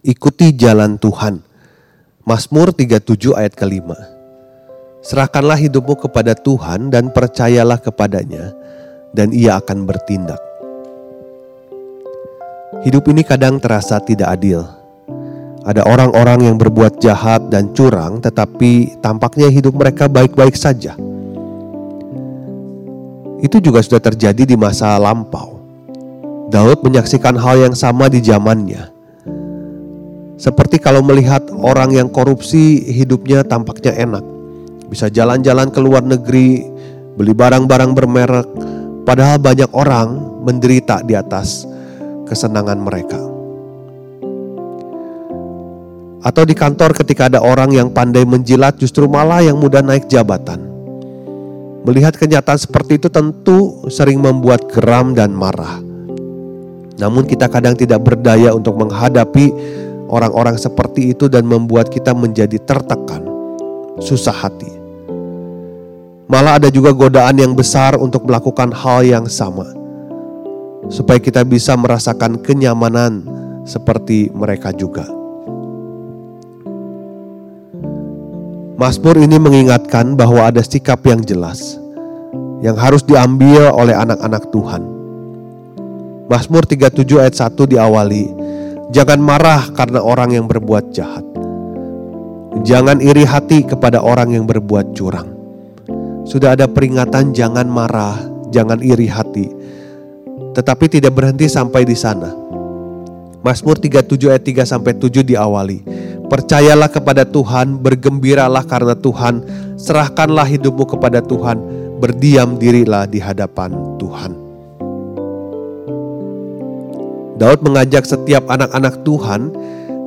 Ikuti jalan Tuhan. Mazmur 37 ayat kelima. Serahkanlah hidupmu kepada Tuhan dan percayalah kepadanya dan ia akan bertindak. Hidup ini kadang terasa tidak adil. Ada orang-orang yang berbuat jahat dan curang tetapi tampaknya hidup mereka baik-baik saja. Itu juga sudah terjadi di masa lampau. Daud menyaksikan hal yang sama di zamannya seperti kalau melihat orang yang korupsi hidupnya tampaknya enak. Bisa jalan-jalan ke luar negeri, beli barang-barang bermerek, padahal banyak orang menderita di atas kesenangan mereka. Atau di kantor ketika ada orang yang pandai menjilat justru malah yang mudah naik jabatan. Melihat kenyataan seperti itu tentu sering membuat geram dan marah. Namun kita kadang tidak berdaya untuk menghadapi orang-orang seperti itu dan membuat kita menjadi tertekan, susah hati. Malah ada juga godaan yang besar untuk melakukan hal yang sama, supaya kita bisa merasakan kenyamanan seperti mereka juga. Mazmur ini mengingatkan bahwa ada sikap yang jelas yang harus diambil oleh anak-anak Tuhan. Mazmur 37 ayat 1 diawali, Jangan marah karena orang yang berbuat jahat. Jangan iri hati kepada orang yang berbuat curang. Sudah ada peringatan jangan marah, jangan iri hati. Tetapi tidak berhenti sampai di sana. Mazmur 37 ayat 3 sampai 7 diawali. Percayalah kepada Tuhan, bergembiralah karena Tuhan, serahkanlah hidupmu kepada Tuhan, berdiam dirilah di hadapan Tuhan. Daud mengajak setiap anak-anak Tuhan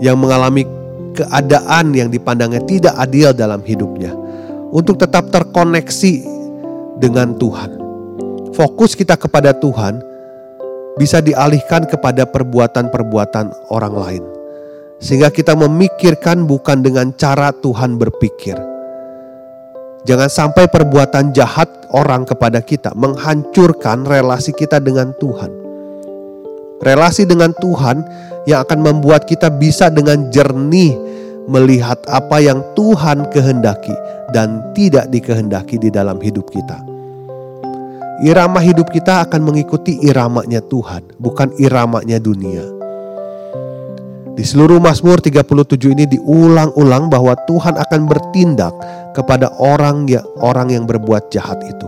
yang mengalami keadaan yang dipandangnya tidak adil dalam hidupnya untuk tetap terkoneksi dengan Tuhan. Fokus kita kepada Tuhan bisa dialihkan kepada perbuatan-perbuatan orang lain. Sehingga kita memikirkan bukan dengan cara Tuhan berpikir. Jangan sampai perbuatan jahat orang kepada kita menghancurkan relasi kita dengan Tuhan relasi dengan Tuhan yang akan membuat kita bisa dengan jernih melihat apa yang Tuhan kehendaki dan tidak dikehendaki di dalam hidup kita. Irama hidup kita akan mengikuti iramanya Tuhan, bukan iramanya dunia. Di seluruh Mazmur 37 ini diulang-ulang bahwa Tuhan akan bertindak kepada orang yang orang yang berbuat jahat itu.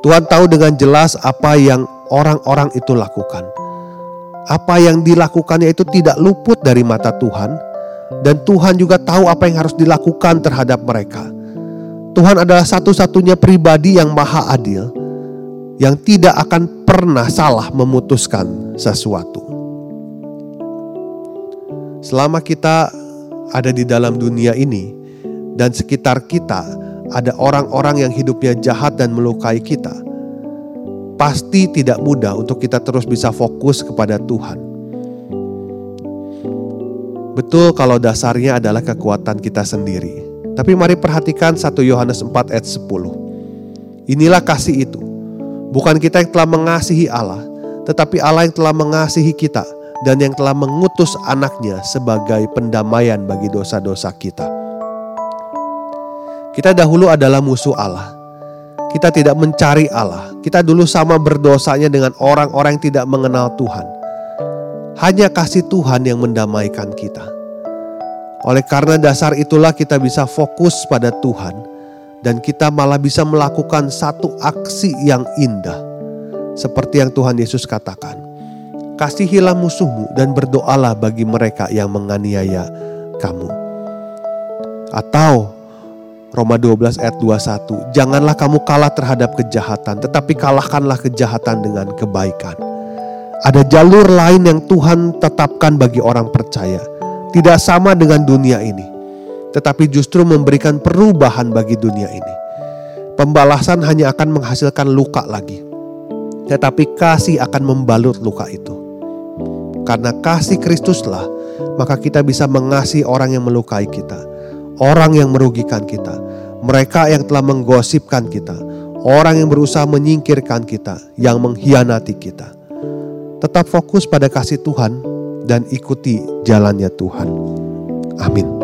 Tuhan tahu dengan jelas apa yang orang-orang itu lakukan. Apa yang dilakukannya itu tidak luput dari mata Tuhan, dan Tuhan juga tahu apa yang harus dilakukan terhadap mereka. Tuhan adalah satu-satunya pribadi yang maha adil, yang tidak akan pernah salah memutuskan sesuatu. Selama kita ada di dalam dunia ini dan sekitar kita ada orang-orang yang hidupnya jahat dan melukai kita, pasti tidak mudah untuk kita terus bisa fokus kepada Tuhan. Betul kalau dasarnya adalah kekuatan kita sendiri. Tapi mari perhatikan 1 Yohanes 4 ayat 10. Inilah kasih itu. Bukan kita yang telah mengasihi Allah, tetapi Allah yang telah mengasihi kita dan yang telah mengutus anaknya sebagai pendamaian bagi dosa-dosa kita. Kita dahulu adalah musuh Allah, kita tidak mencari Allah. Kita dulu sama berdosanya dengan orang-orang yang tidak mengenal Tuhan. Hanya kasih Tuhan yang mendamaikan kita. Oleh karena dasar itulah kita bisa fokus pada Tuhan dan kita malah bisa melakukan satu aksi yang indah. Seperti yang Tuhan Yesus katakan. Kasihilah musuhmu dan berdoalah bagi mereka yang menganiaya kamu. Atau Roma 12 ayat 21. Janganlah kamu kalah terhadap kejahatan, tetapi kalahkanlah kejahatan dengan kebaikan. Ada jalur lain yang Tuhan tetapkan bagi orang percaya. Tidak sama dengan dunia ini. Tetapi justru memberikan perubahan bagi dunia ini. Pembalasan hanya akan menghasilkan luka lagi. Tetapi kasih akan membalut luka itu. Karena kasih Kristuslah, maka kita bisa mengasihi orang yang melukai kita orang yang merugikan kita, mereka yang telah menggosipkan kita, orang yang berusaha menyingkirkan kita, yang mengkhianati kita. Tetap fokus pada kasih Tuhan dan ikuti jalannya Tuhan. Amin.